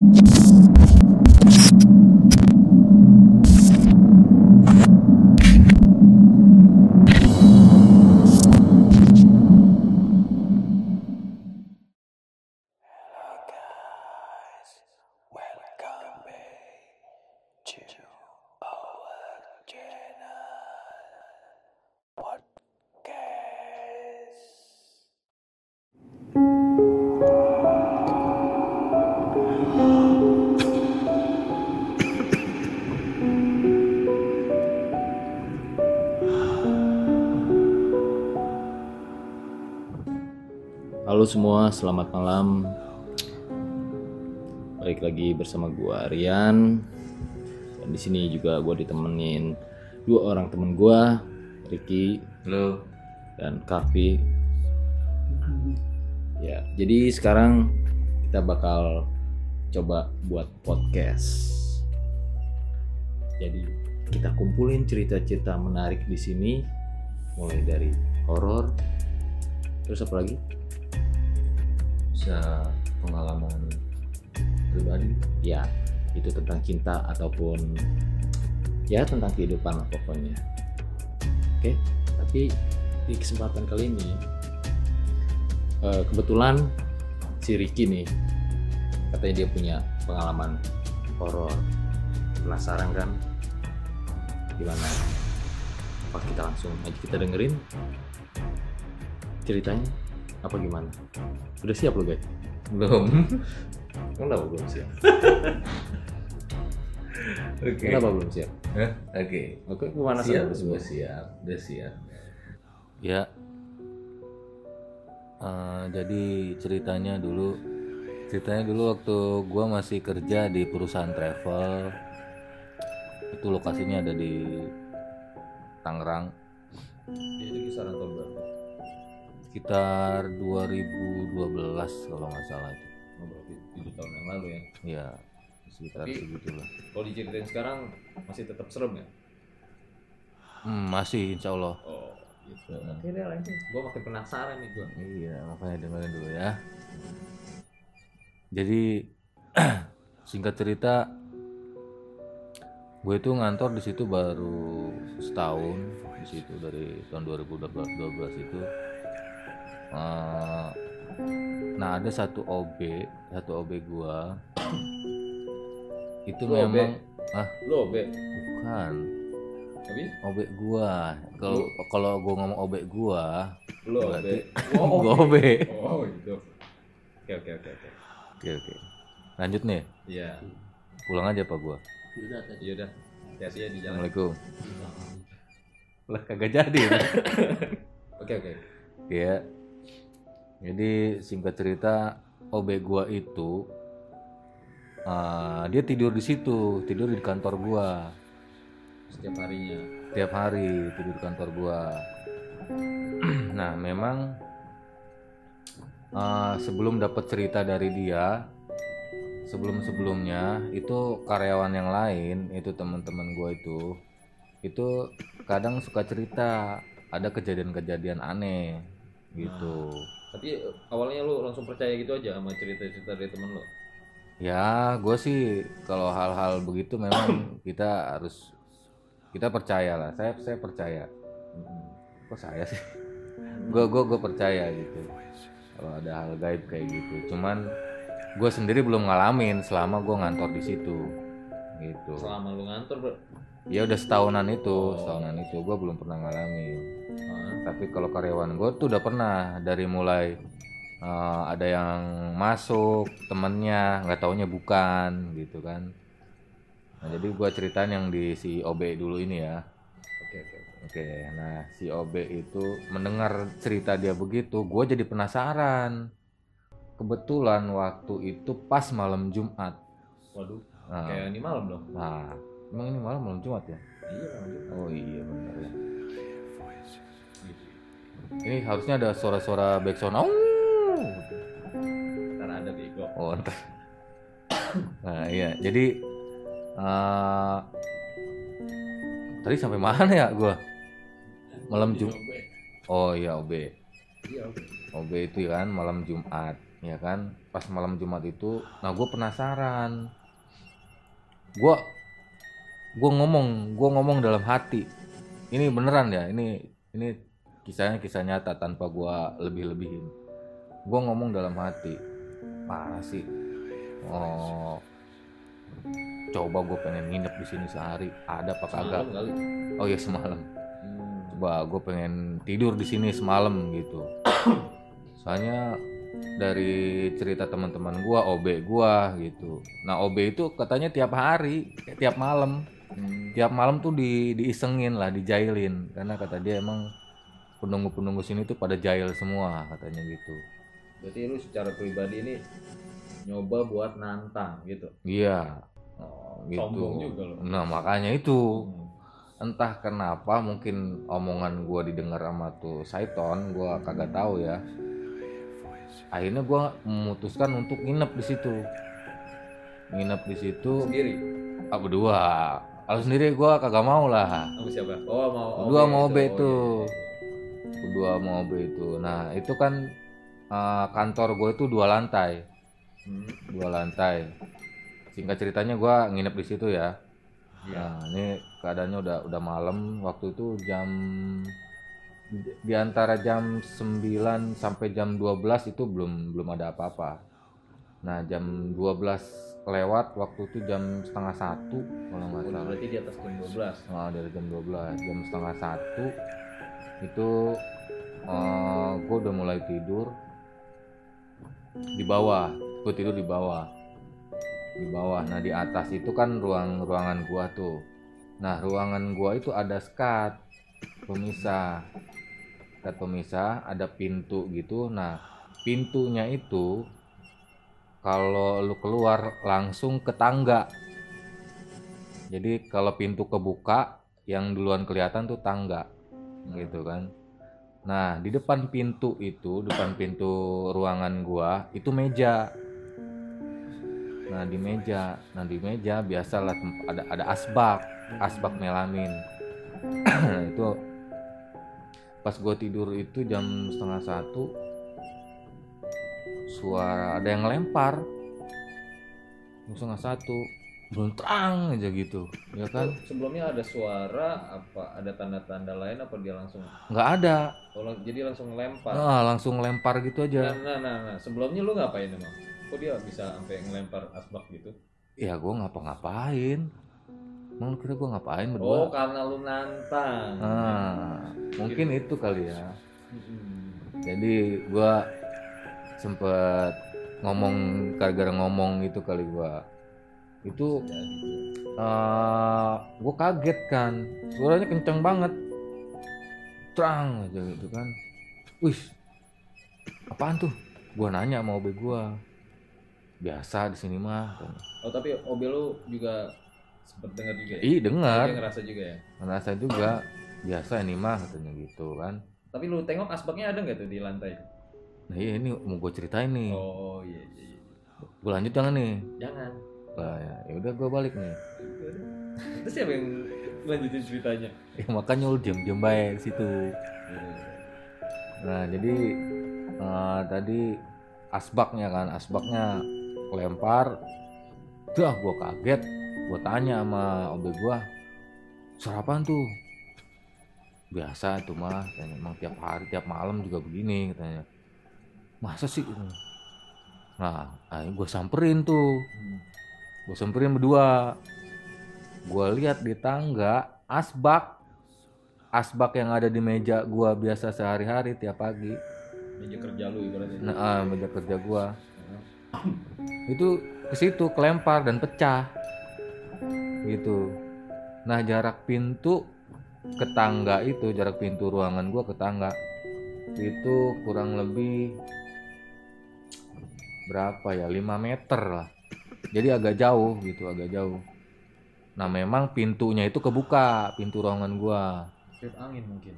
you Halo semua, selamat malam. Balik lagi bersama gua Rian. Dan di sini juga gua ditemenin dua orang temen gua, Ricky Halo. dan Kavi. Ya, jadi sekarang kita bakal coba buat podcast. Jadi kita kumpulin cerita-cerita menarik di sini, mulai dari horor, terus apa lagi? Bisa pengalaman pribadi. ya itu tentang cinta ataupun ya tentang kehidupan lah pokoknya. Oke tapi di kesempatan kali ini eh, kebetulan si Ricky nih katanya dia punya pengalaman horor. Penasaran kan? Gimana? Apa kita langsung aja kita dengerin ceritanya apa gimana udah siap lo guys Belum. kenapa belum siap Oke. kenapa belum siap? Oke. oke ke mana Siap, sana udah siap, udah siap. Ya. Eh, jadi ceritanya dulu ceritanya dulu waktu gua masih kerja di perusahaan travel itu lokasinya ada di Tangerang itu kisaran tahun berapa sekitar 2012 kalau nggak salah itu. Oh, berarti tujuh tahun yang lalu ya? Ya sekitar Tapi- segitulah. kalau diceritain sekarang masih tetap serem ya? Hmm, masih insya Allah. Oh gitu. Oke deh lanjut. Gue makin penasaran nih gue Iya, makanya dengerin dulu ya. Jadi singkat cerita, gue itu ngantor di situ baru setahun di situ dari tahun 2012 itu. Eh, nah ada satu OB, satu OB gua itu Lu OB? memang ah lo be bukan tapi OB gua. Kalau kalau gua ngomong OB gua, lo Berarti- oh, gua OB. oh gitu oke oke oke oke Oke oke. Lanjut nih. iya Pulang aja pak gua. iya udah hati ya di jalan Assalamualaikum. Lah kagak jadi. oke oke ya. Jadi singkat cerita OB gua itu eh, dia tidur di situ, tidur di kantor gua. setiap harinya Tiap hari tidur di kantor gua. nah, memang eh, sebelum dapat cerita dari dia sebelum-sebelumnya itu karyawan yang lain itu teman-teman gua itu itu kadang suka cerita ada kejadian-kejadian aneh gitu tapi eh, awalnya lu langsung percaya gitu aja sama cerita-cerita dari temen lo ya gue sih kalau hal-hal begitu memang kita harus kita percaya lah. Saya saya percaya. Kok saya sih? Gue gue gue percaya gitu. Kalau ada hal gaib kayak gitu. Cuman gue sendiri belum ngalamin selama gue ngantor di situ. Gitu. Selama lu ngantor bro? Ya udah setahunan itu setahunan itu. Gue belum pernah ngalamin Tapi kalau karyawan gue tuh udah pernah dari mulai eh, ada yang masuk temennya nggak taunya bukan gitu kan. Nah, jadi gue ceritain yang di si OB dulu ini ya. Oke oke oke. nah si OB itu mendengar cerita dia begitu gue jadi penasaran. Kebetulan waktu itu pas malam Jumat. Waduh nah, kayak ini malam dong. Nah emang ini malam malam Jumat ya? Iya lanjut oh iya benar ya ini harusnya ada suara-suara backsound oh ntar ada bego Oh, ntar. Nah, iya. Jadi eh tadi sampai mana ya gua? Malam Jum. Oh iya, OB. iya OB itu kan malam Jumat. ya kan pas malam Jumat itu nah gue penasaran gue gue ngomong gue ngomong dalam hati ini beneran ya ini ini kisahnya kisah nyata tanpa gue lebih lebihin gue ngomong dalam hati. Parah sih. Oh. Coba gue pengen nginep di sini sehari. Ada apa kagak? oh ya semalam. Hmm. coba gue pengen tidur di sini semalam gitu. Soalnya dari cerita teman-teman gua OB gua gitu. Nah OB itu katanya tiap hari eh, tiap malam. Hmm. tiap malam tuh di diisengin lah dijailin. Karena kata dia emang penunggu-penunggu sini tuh pada jail semua katanya gitu Berarti lu secara pribadi ini nyoba buat nantang gitu. iya Oh, gitu Sombong juga lu. nah makanya itu Hmm. entah kenapa mungkin omongan gua didengar sama tuh Saiton gua kagak tahu ya akhirnya gua memutuskan untuk nginep di situ nginep di situ Sendiri. ah, berdua kalau sendiri gua kagak mau lah Sama siapa? Oh, mau berdua mau itu. OB itu Oh, berdua mau OB itu nah itu kan eh, kantor gue itu dua lantai. Hmm. dua lantai singkat ceritanya gua nginep di situ ya Iya. Nah, ini keadaannya udah udah malam. Waktu itu jam di- antara jam 9 sampai jam 12 itu belum belum ada apa-apa. Nah, jam 12 lewat waktu itu jam setengah satu kalau nggak Oh, salah. berarti di atas jam 12. Nah, dari jam 12 jam setengah satu itu gue udah mulai tidur di bawah. Gue tidur di bawah. Di bawah. Nah di atas itu kan ruang ruangan gua tuh. Nah ruangan gua itu ada skat pemisah. Skat pemisah ada pintu gitu. Nah pintunya itu kalau lu keluar langsung ke tangga. Jadi kalau pintu kebuka yang duluan kelihatan tuh tangga gitu kan. Nah di depan pintu itu depan pintu ruangan gua itu meja. Nah di meja. Nah di meja biasalah ada ada asbak asbak melamin. Itu pas gua tidur itu jam setengah satu suara ada yang lempar setengah satu terang aja gitu ya kan sebelumnya ada suara apa ada tanda-tanda lain apa dia langsung nggak ada oh, lang- jadi langsung lempar. nah, langsung lempar gitu Nah, aja nah, nah, nah, sebelumnya lu ngapain emang? Kok dia bisa sampai ngelempar asbak gitu? ya gua ngapa-ngapain emang lu kira gua ngapain Oh, berdua karena lu nantang. nah mungkin itu kali ya Mm-mm. jadi gua sempet ngomong gara-gara ngomong itu kali gua itu Jadi, eh gue kaget kan suaranya kenceng banget terang aja gitu kan wih apaan tuh gua nanya sama OB gua biasa di sini mah katanya. Oh, tapi OB lu juga sempet dengar juga ya? ih dengar ngerasa juga ya? ngerasa juga biasa ini mah katanya gitu kan Tapi lu tengok asbaknya ada nggak tuh di lantai? nah iya ini mau gue ceritain nih Oh, iya, iya, iya. gue lanjut jangan nih Jangan. Lah ya ya udah gue balik nih Itu siapa yang lanjutin ceritanya? ya makanya lu diam diam baik situ Nah, jadi eh, tadi asbaknya kan, asbaknya lempar. Dah gua kaget. Gua tanya sama OB gua, "Suara apaan tuh?" Biasa tuh mah, katanya, emang tiap hari, tiap malam juga begini katanya. Masa sih? Nah, gua samperin tuh. Gua samperin berdua. Gua lihat di tangga asbak. Asbak yang ada di meja gua biasa sehari-hari tiap pagi. Meja kerja lu ibaratnya. nah ah, meja kerja gua. Itu ke situ kelempar dan pecah. Gitu. Nah jarak pintu ke tangga itu jarak pintu ruangan gua ke tangga itu kurang lebih berapa ya? 5 meter lah jadi agak jauh gitu agak jauh nah memang pintunya itu kebuka pintu ruangan gua Tiup angin mungkin.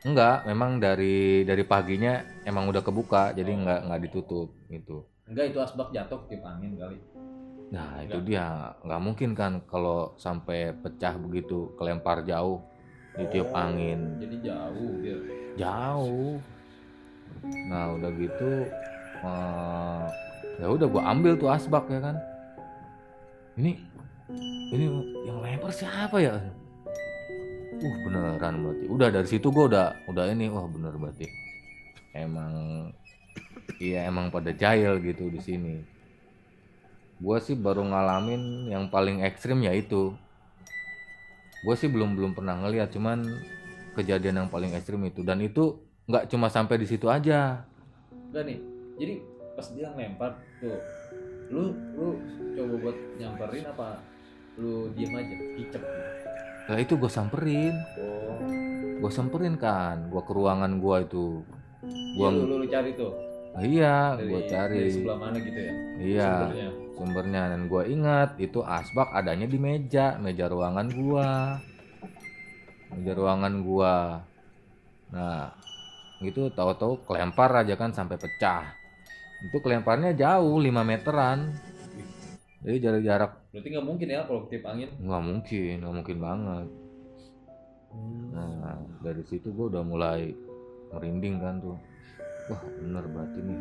Enggak, memang dari dari paginya emang udah kebuka, jadi enggak enggak ditutup gitu. Enggak itu asbak jatuh tiup angin kali. Nah itu dia nggak mungkin kan kalau sampai pecah begitu kelempar jauh ditiup Oh, angin Jadi jauh dia. jauh. Nah udah gitu eh, ya udah gue ambil tuh asbak ya kan? Ini ini yang lempar siapa ya? Uh beneran berarti. Udah dari situ gue udah udah ini wah bener berarti. Emang iya emang pada jahil gitu di sini. Gue sih baru ngalamin yang paling ekstrim ya itu gue sih belum belum pernah ngeliat cuman kejadian yang paling ekstrim itu. Dan itu nggak cuma sampai di situ aja. Enggak nih jadi pas dia ngelempar tuh lu lu coba buat nyamperin apa lu diem aja kicep? Lah itu gue samperin. Oh. Gue samperin kan gue ke ruangan gue itu. Iya, Gua- lu, lu, lu cari tuh. Iya dari, gue cari. dari sebelah mana gitu ya? Iya sumbernya. sumbernya. Dan gue ingat itu asbak adanya di meja meja ruangan gua. Meja ruangan gua. Nah itu tahu-tahu kelempar aja kan sampai pecah itu kelemparnya jauh 5 meteran. Jadi jarak jarak berarti nggak mungkin ya kalau ketip angin? Nggak mungkin nggak mungkin banget. Nah dari situ gua udah mulai merinding kan tuh. Wah bener berarti nih.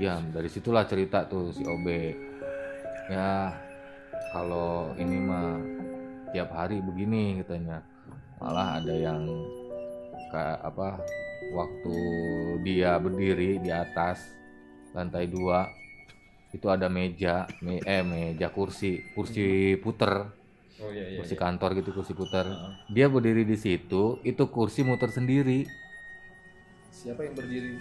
Ya dari situlah cerita tuh si OB. Ya kalau ini mah tiap hari begini katanya. Malah ada yang kayak apa waktu dia berdiri di atas lantai dua itu ada meja me- eh meja kursi kursi puter. Oh iya iya, kursi iya. kantor gitu kursi puter. Heeh. dia berdiri di situ itu kursi muter sendiri. Siapa yang berdiri?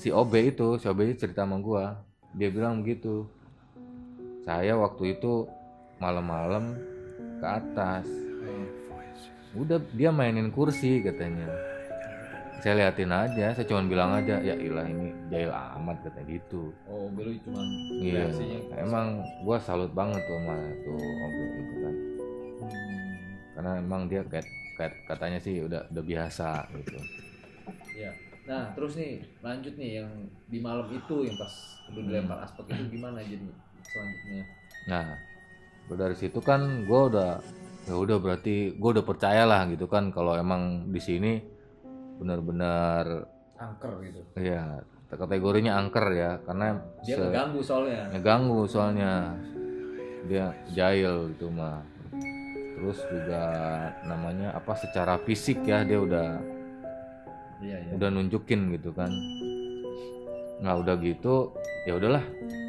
Si OB itu si OB cerita sama gua. Dia bilang begitu. Saya waktu itu malam-malam ke atas. Heeh. udah dia mainin kursi katanya saya liatin aja saya cuma bilang aja ya ilah ini jahil amat katanya gitu. Oh belu cuman iya emang gua salut banget tuh sama tuh OB itu kan. Hmm, karena emang dia kayak, kayak katanya sih udah udah biasa gitu. Iya. Nah terus nih lanjut nih yang di malam itu yang pas lu dilempar aspek itu gimana jadi selanjutnya? Nah, dari situ kan gue udah ya udah berarti gue udah percaya lah gitu kan kalau emang di sini benar-benar angker gitu. Ya kategorinya angker ya karena dia se- ngeganggu soalnya. ngeganggu soalnya. Dia jahil gitu mah. Terus juga namanya apa secara fisik ya dia udah iya iya. udah nunjukin gitu kan. Nah udah gitu ya udahlah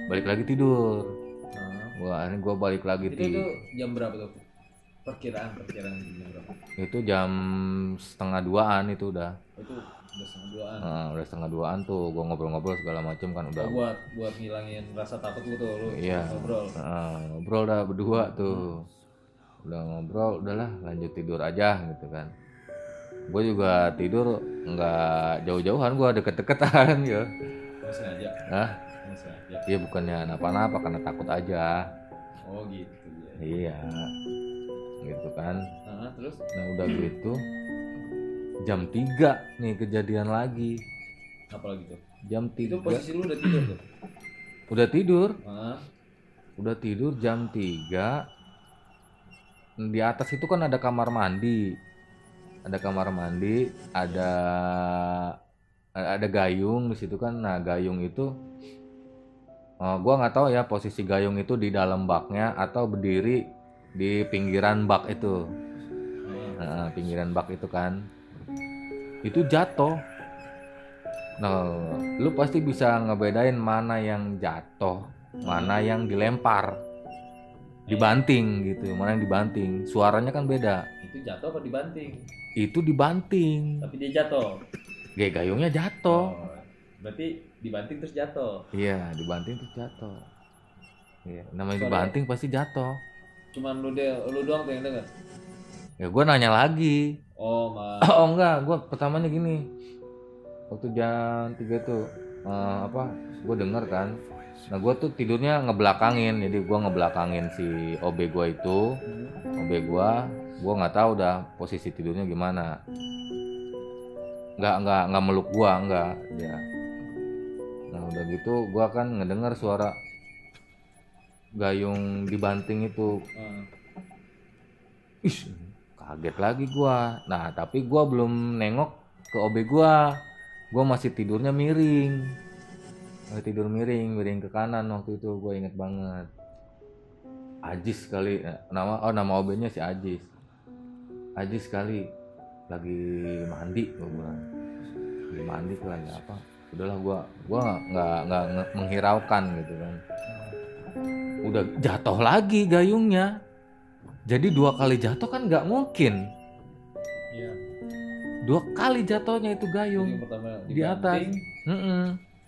balik lagi tidur. Nah, gua akhirnya gua balik lagi itu ti- tuh jam berapa tuh perkiraan perkiraan jam berapa itu jam setengah duaan itu udah. Itu udah setengah duaan. Nah, udah setengah duaan tuh. Gua ngobrol-ngobrol segala macem kan udah. Oh, buat buat ngilangin rasa takut lu tuh lu Iya. ngobrol. Nah, ngobrol dah berdua tuh. Udah ngobrol udahlah lanjut tidur aja gitu kan. Gue juga tidur nggak jauh-jauhan gua deket-deketan ya sengaja? Hah? sengaja. Iya bukannya apa-apa karena takut aja. Oh gitu ya. Iya gitu kan. Nah, terus? Nah udah gitu jam 3 nih kejadian lagi. Apa lagi tuh? Jam itu 3 posisi lu udah tidur tuh? Udah tidur. Hah? udah tidur jam 3 di atas itu kan ada kamar mandi. Ada kamar mandi ada ada gayung di situ kan. Nah gayung itu eh, gua nggak tahu ya posisi gayung itu di dalam baknya atau berdiri di pinggiran bak itu. Nah, pinggiran bak itu kan. Itu jatuh. Nah lu pasti bisa ngebedain mana yang jatuh mana yang dilempar. Dibanting gitu mana yang dibanting. Suaranya kan beda. Itu jatuh apa dibanting? Itu dibanting. Tapi dia jatuh. Gaya gayungnya jatuh. Oh, berarti dibanting terus jatuh. Iya dibanting terus jatuh. Iya namanya Suara- dibanting pasti jatuh cuman lu deh lu doang tuh yang denger? Ya gue nanya lagi. Oh ma. Oh enggak gue pertamanya gini. Waktu jam 3 tuh eh, apa gue denger kan. Nah gue tuh tidurnya ngebelakangin jadi gue ngebelakangin si OB gue itu. OB gue gue nggak tahu dah posisi tidurnya gimana. Nggak nggak nggak meluk gue nggak dia nah udah gitu gue kan ngedengar suara gayung dibanting itu. Ah, Ih, kaget lagi gua. Nah, tapi gua belum nengok ke OB gua. Gua masih tidurnya miring. lagi tidur miring miring ke kanan waktu itu gue inget banget. Ajis kali nama oh nama OB-nya si Ajis. Ajis kali lagi mandi gue bilang. Lagi mandi lagi apa? Udahlah gue gue nggak nggak menghiraukan gitu kan udah jatuh lagi gayungnya jadi dua kali jatuh kan nggak mungkin Iya. dua kali jatuhnya itu Jadi gayung yang pertama Di atas. dibanting, Mm-mm.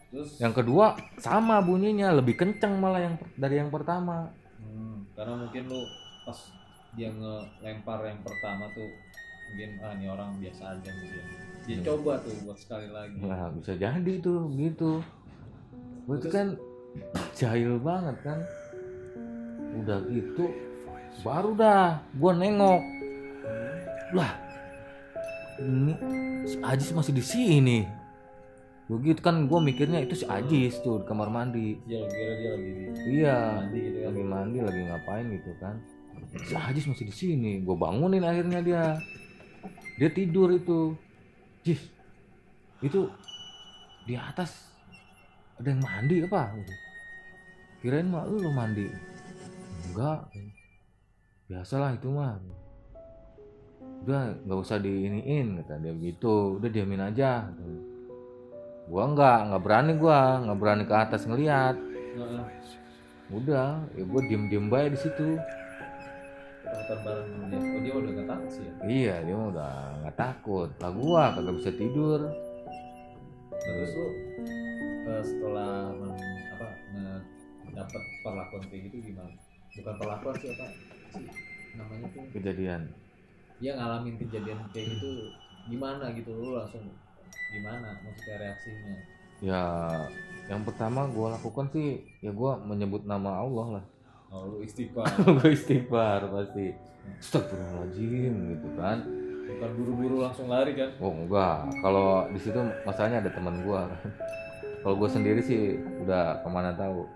Terus yang kedua sama bunyinya lebih kenceng malah yang dari yang pertama Hmm, karena mungkin lu pas dia ngelempar yang pertama tuh mungkin ah ini orang biasa aja mungkin. Dia Hmm. coba tuh buat sekali lagi. Nah, bisa jadi tuh gitu. Gue itu kan jahil banget kan. Udah gitu baru dah gua nengok. Lah. Ini si Ajis masih di sini. Begitu kan gua mikirnya itu si Ajis tuh di kamar mandi. Dia lagi kira dia lagi di Iya. mandi gitu kan. Lagi mandi, lagi ngapain gitu kan. Si Ajis masih di sini. Gue bangunin akhirnya dia. Dia tidur itu. Jis. Itu di atas ada yang mandi apa? Kirain mah lu mandi. Enggak. Biasalah itu mah. Udah nggak usah diiniin kata dia begitu. Udah diamin aja. Gua enggak, nggak berani gua, nggak berani ke atas ngeliat. Udah, ya gua diem-diem baik di situ. Dia. Oh dia udah gak takut sih ya. Iya, dia udah nggak takut. Lah gua kagak bisa tidur. Terus lu eh, setelah apa dapet perlakuan kayak gitu gimana? Bukan perlakuan sih apa sih namanya tuh Kejadian. dia ngalamin kejadian kayak gitu gimana gitu lu langsung gimana maksudnya reaksinya Ya, yang pertama gua lakukan sih ya gua menyebut nama Allah lah. oh lu istighfar gua istighfar pasti. Astagfirullahaladzim gitu kan. bukan buru-buru langsung lari kan Oh enggak, kalau di situ masalahnya ada teman gua kan. Kalau gua sendiri sih udah ke mana tahu.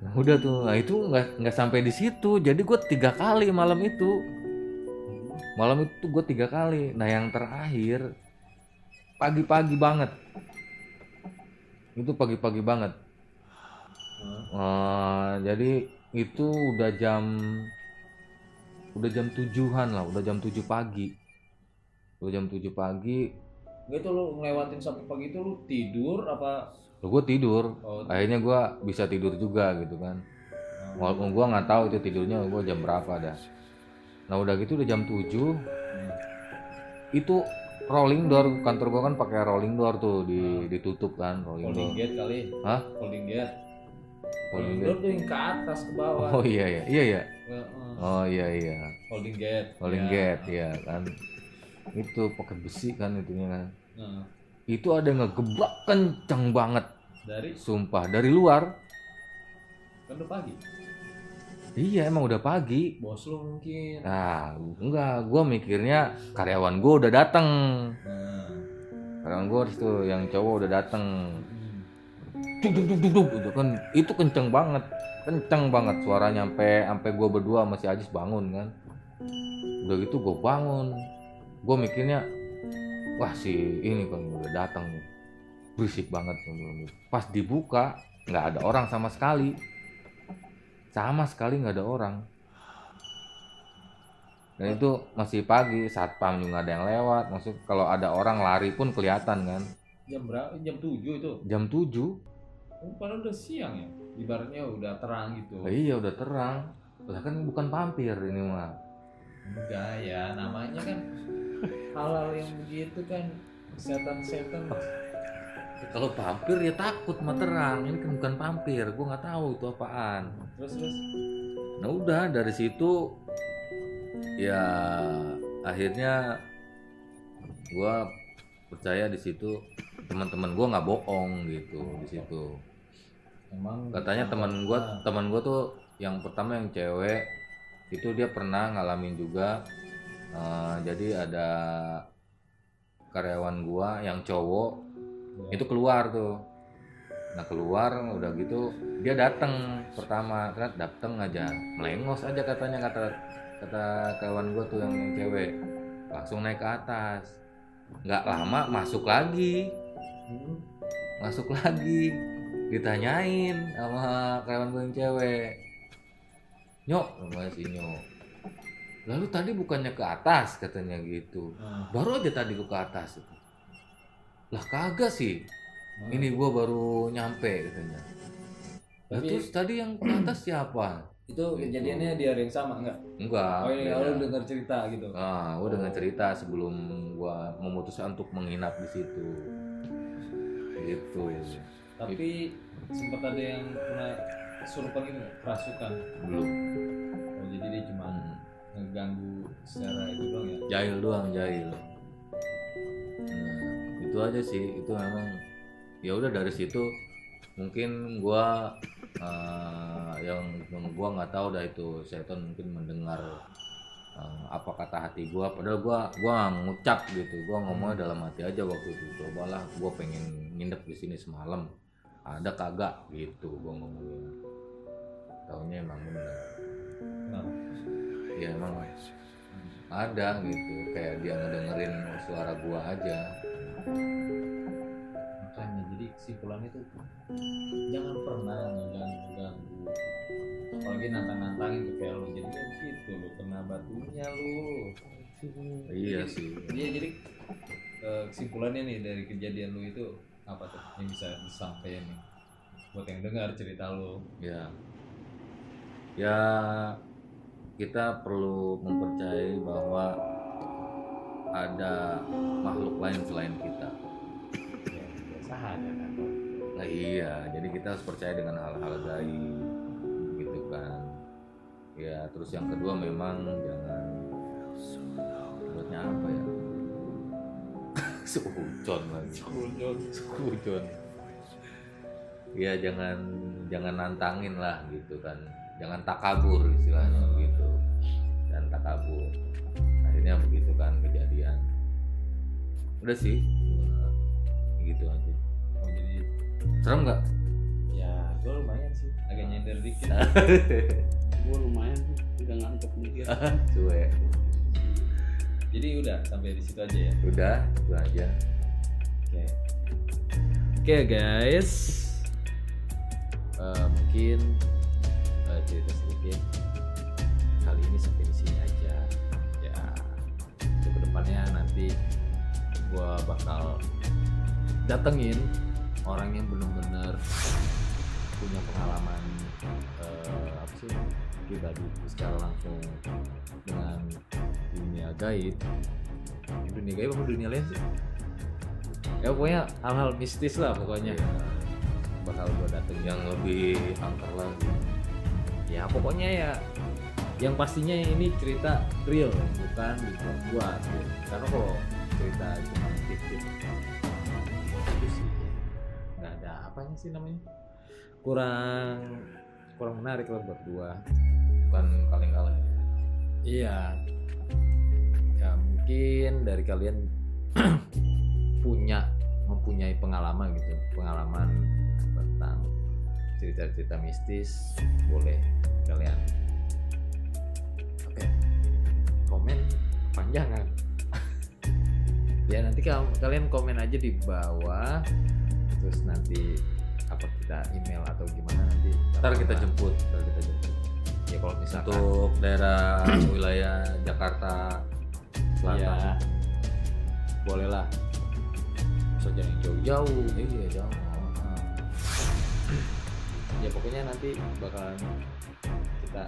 Nah, udah tuh, nah itu nggak nggak sampai di situ. Jadi gua tiga kali malam itu. Malam itu gue tiga kali. Nah yang terakhir pagi-pagi banget. Itu pagi-pagi banget. Eh, jadi itu udah jam udah jam tujuhan lah, udah jam tujuh pagi. Udah jam tujuh pagi, Nggak itu lu ngelewatin sampai pagi itu lu tidur apa gue tidur. oh, Akhirnya gue bisa tidur juga gitu kan. Walaupun gue nggak tahu itu tidurnya gue jam berapa dah. Nah udah gitu udah jam 7 Hmm. itu rolling door kantor gua kan pakai rolling door tuh di ditutup kan rolling folding door. gate kali Hah? folding gate Folding folding gate. tuh yang ke atas ke bawah Oh iya iya iya iya. Oh iya iya. folding gate Rolling Ya. gate ya kan. Itu pakai besi kan itunya kan. Heeh. Itu ada ngegebrak kenceng banget. dari Sumpah dari luar. kan udah pagi Iya emang udah pagi. bos lu mungkin Nah enggak, gua mikirnya karyawan gua udah dateng. nah Karyawan gua itu yang cowok udah dateng. hmm. duk duk duk duk duk itu kan itu kenceng banget kenceng banget suaranya sampai sampai gue berdua masih Ajis bangun kan udah gitu gue bangun gue mikirnya wah si ini kan udah datang nih. Berisik banget pas dibuka nggak ada orang sama sekali. Sama sekali nggak ada orang. Dan itu masih pagi satpam juga ada yang lewat. Maksud kalau ada orang lari pun kelihatan kan? Jam berapa? Jam 7 itu? Jam 7 oh, padahal udah siang ya? Ibaratnya udah terang gitu. Lah iya udah terang. Lah kan bukan vampir ini mah. enggak ya namanya kan halal yang begitu kan setan-setan Kalau vampir ya takut mah terang. Ini kan bukan vampir. Gua nggak tahu itu apaan. terus terus Nah udah dari situ ya akhirnya gua percaya di situ teman-teman gua nggak bohong gitu di situ. emang Katanya teman Nah, teman gua tuh yang pertama yang cewek itu dia pernah ngalamin juga Eh, jadi ada karyawan gua yang cowok ya. itu keluar tuh. Nah keluar udah gitu dia datang pertama kan datang aja. Melengos aja katanya kata kata kawan gua tuh yang, yang cewek. Langsung naik ke atas. Nggak lama masuk lagi. Hmm, masuk lagi. Ditanyain sama karyawan gue yang cewek. Nyok namanya si nyok lalu tadi bukannya ke atas katanya gitu Ah. baru aja tadi gue ke atas itu lah kagak sih ini gua baru nyampe katanya Tapi- terus tadi yang ke atas siapa itu kejadiannya di hari yang sama enggak? enggak Oh beda. lu dengar cerita gitu. Ah, gue dengar cerita sebelum gua memutuskan untuk menginap di situ. Gitu. Tapi sempat ada yang pernah kesurupan gitu kerasukan. Belum. Ngeganggu secara itu doang ya. Jahil doang, jahil. Nah, itu aja sih. Itu memang ya udah dari situ mungkin gua eh, yang gua nggak tahu dah itu setan mungkin mendengar eh, apa kata hati gua padahal gua gua ngucap gitu gua ngomongnya dalam hati aja waktu itu cobalah gua pengen nginep di sini semalam ada kagak gitu gua ngomongnya taunya emang bener Kenapa? Ya emang ada gitu. Kayak dia ngedengerin suara gua aja. Makanya jadi kesimpulannya tuh jangan pernah ngeganggu apalagi nantang-nantangin tuh kayak lu jadi kan gitu lu kena batunya lu. Iya sih. Iya jadi eh, kesimpulannya nih dari kejadian lu itu apa tuh yang bisa disampaikan nih? Buat yang dengar cerita lu. Ya ya kita perlu mempercayai bahwa ada makhluk lain selain kita. Ya kan? Nah iya jadi kita harus percaya dengan hal-hal gaib gitu kan. Ya terus yang kedua memang jangan buatnya apa ya? Seujon lagi. Seujon ya jangan jangan nantangin lah gitu kan jangan takabur istilahnya gitu dan takabur akhirnya begitu kan kejadian. Udah sih. Gitu aja. Oh jadi serem nggak? Ya gue lumayan sih. Agak nyender dikit. Gue lumayan sih. Udah ngantuk mikir cuek. Jadi udah sampai di situ aja ya? Udah itu aja. Oke. Oke guys. Eh, mungkin cerita sedikit. Kali ini sampai di sini aja. Ya. Untuk ke depannya nanti gua bakal datengin orang yang bener-bener punya pengalaman eh, apa sih pribadi secara langsung dengan dunia gaib. Dunia gaib apa dunia lain sih? Ya pokoknya hal-hal mistis lah pokoknya. Bakal gue datengin yang lebih angker lagi ya pokoknya ya yang pastinya ini cerita real bukan dibuat-buat gitu. karena kalau cerita cuma fiktif itu sih nggak ada apanya sih namanya kurang kurang menarik lah buat gua bukan kaleng-kaleng Iya. Ya mungkin dari kalian punya mempunyai pengalaman gitu, pengalaman tentang cerita-cerita mistis, boleh kalian apa ya, komen panjangan. ya nanti kal- kalian komen aja di bawah, terus nanti apa kita email atau gimana nanti ntar kita apa-apa. jemput ntar kita jemput ya kalau misalkan untuk daerah wilayah Jakarta Selatan Iya. Boleh lah. Bisa jangan jauh-jauh. iya jauh Ya pokoknya nanti bakalan kita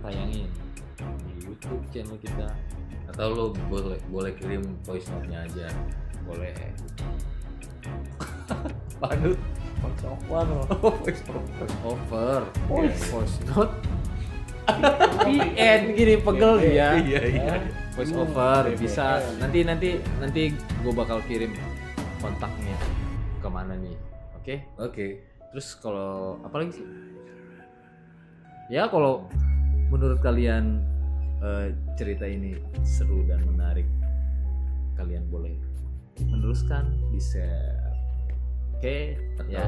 tayangin di YouTube channel kita. atau lo boleh boleh kirim voice note-nya aja Boleh. Panut Voice over. voice over Over. Iya. Voice note. VN gini pegel dia. iya iya Voice over bisa nanti nanti nanti gue bakal kirim kontaknya ke mana nih. Oke? oke Terus kalau apa lagi sih? Ya kalau menurut kalian eh, cerita ini seru dan menarik, kalian boleh meneruskan, di share. Oke, atau ya.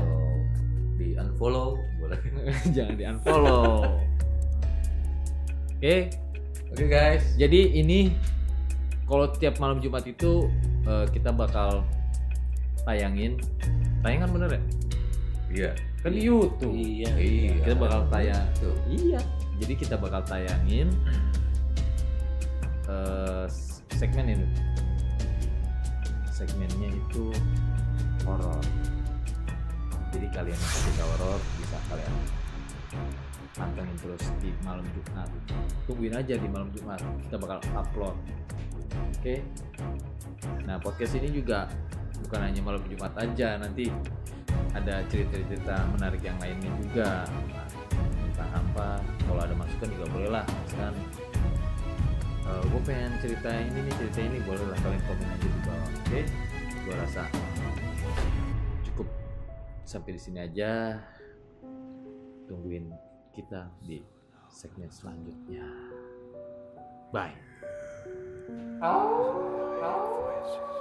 di unfollow boleh Jangan di unfollow. Oke, oke guys jadi ini kalau tiap malam Jumat itu eh, kita bakal tayangin, tayangan bener ya? Iya. Kan di YouTube. Iya. Iya. kita bakal tayang. Tuh. iya. Jadi kita bakal tayangin eh, segmen ini. Segmennya itu horor. Jadi kalian yang suka horor bisa kalian pantengin terus di malam Jumat. Tungguin aja di malam Jumat. Kita bakal upload. Oke? Nah podcast ini juga bukan hanya malam Jumat aja. Nanti ada cerita-cerita menarik yang lainnya juga. Nah, entah apa kalau ada masukan juga boleh lah misalkan gue pengen cerita ini nih cerita ini boleh lah kalian komen aja di bawah oke? Gue rasa cukup sampai di sini aja. Tungguin kita di segmen selanjutnya. Bye. Voice.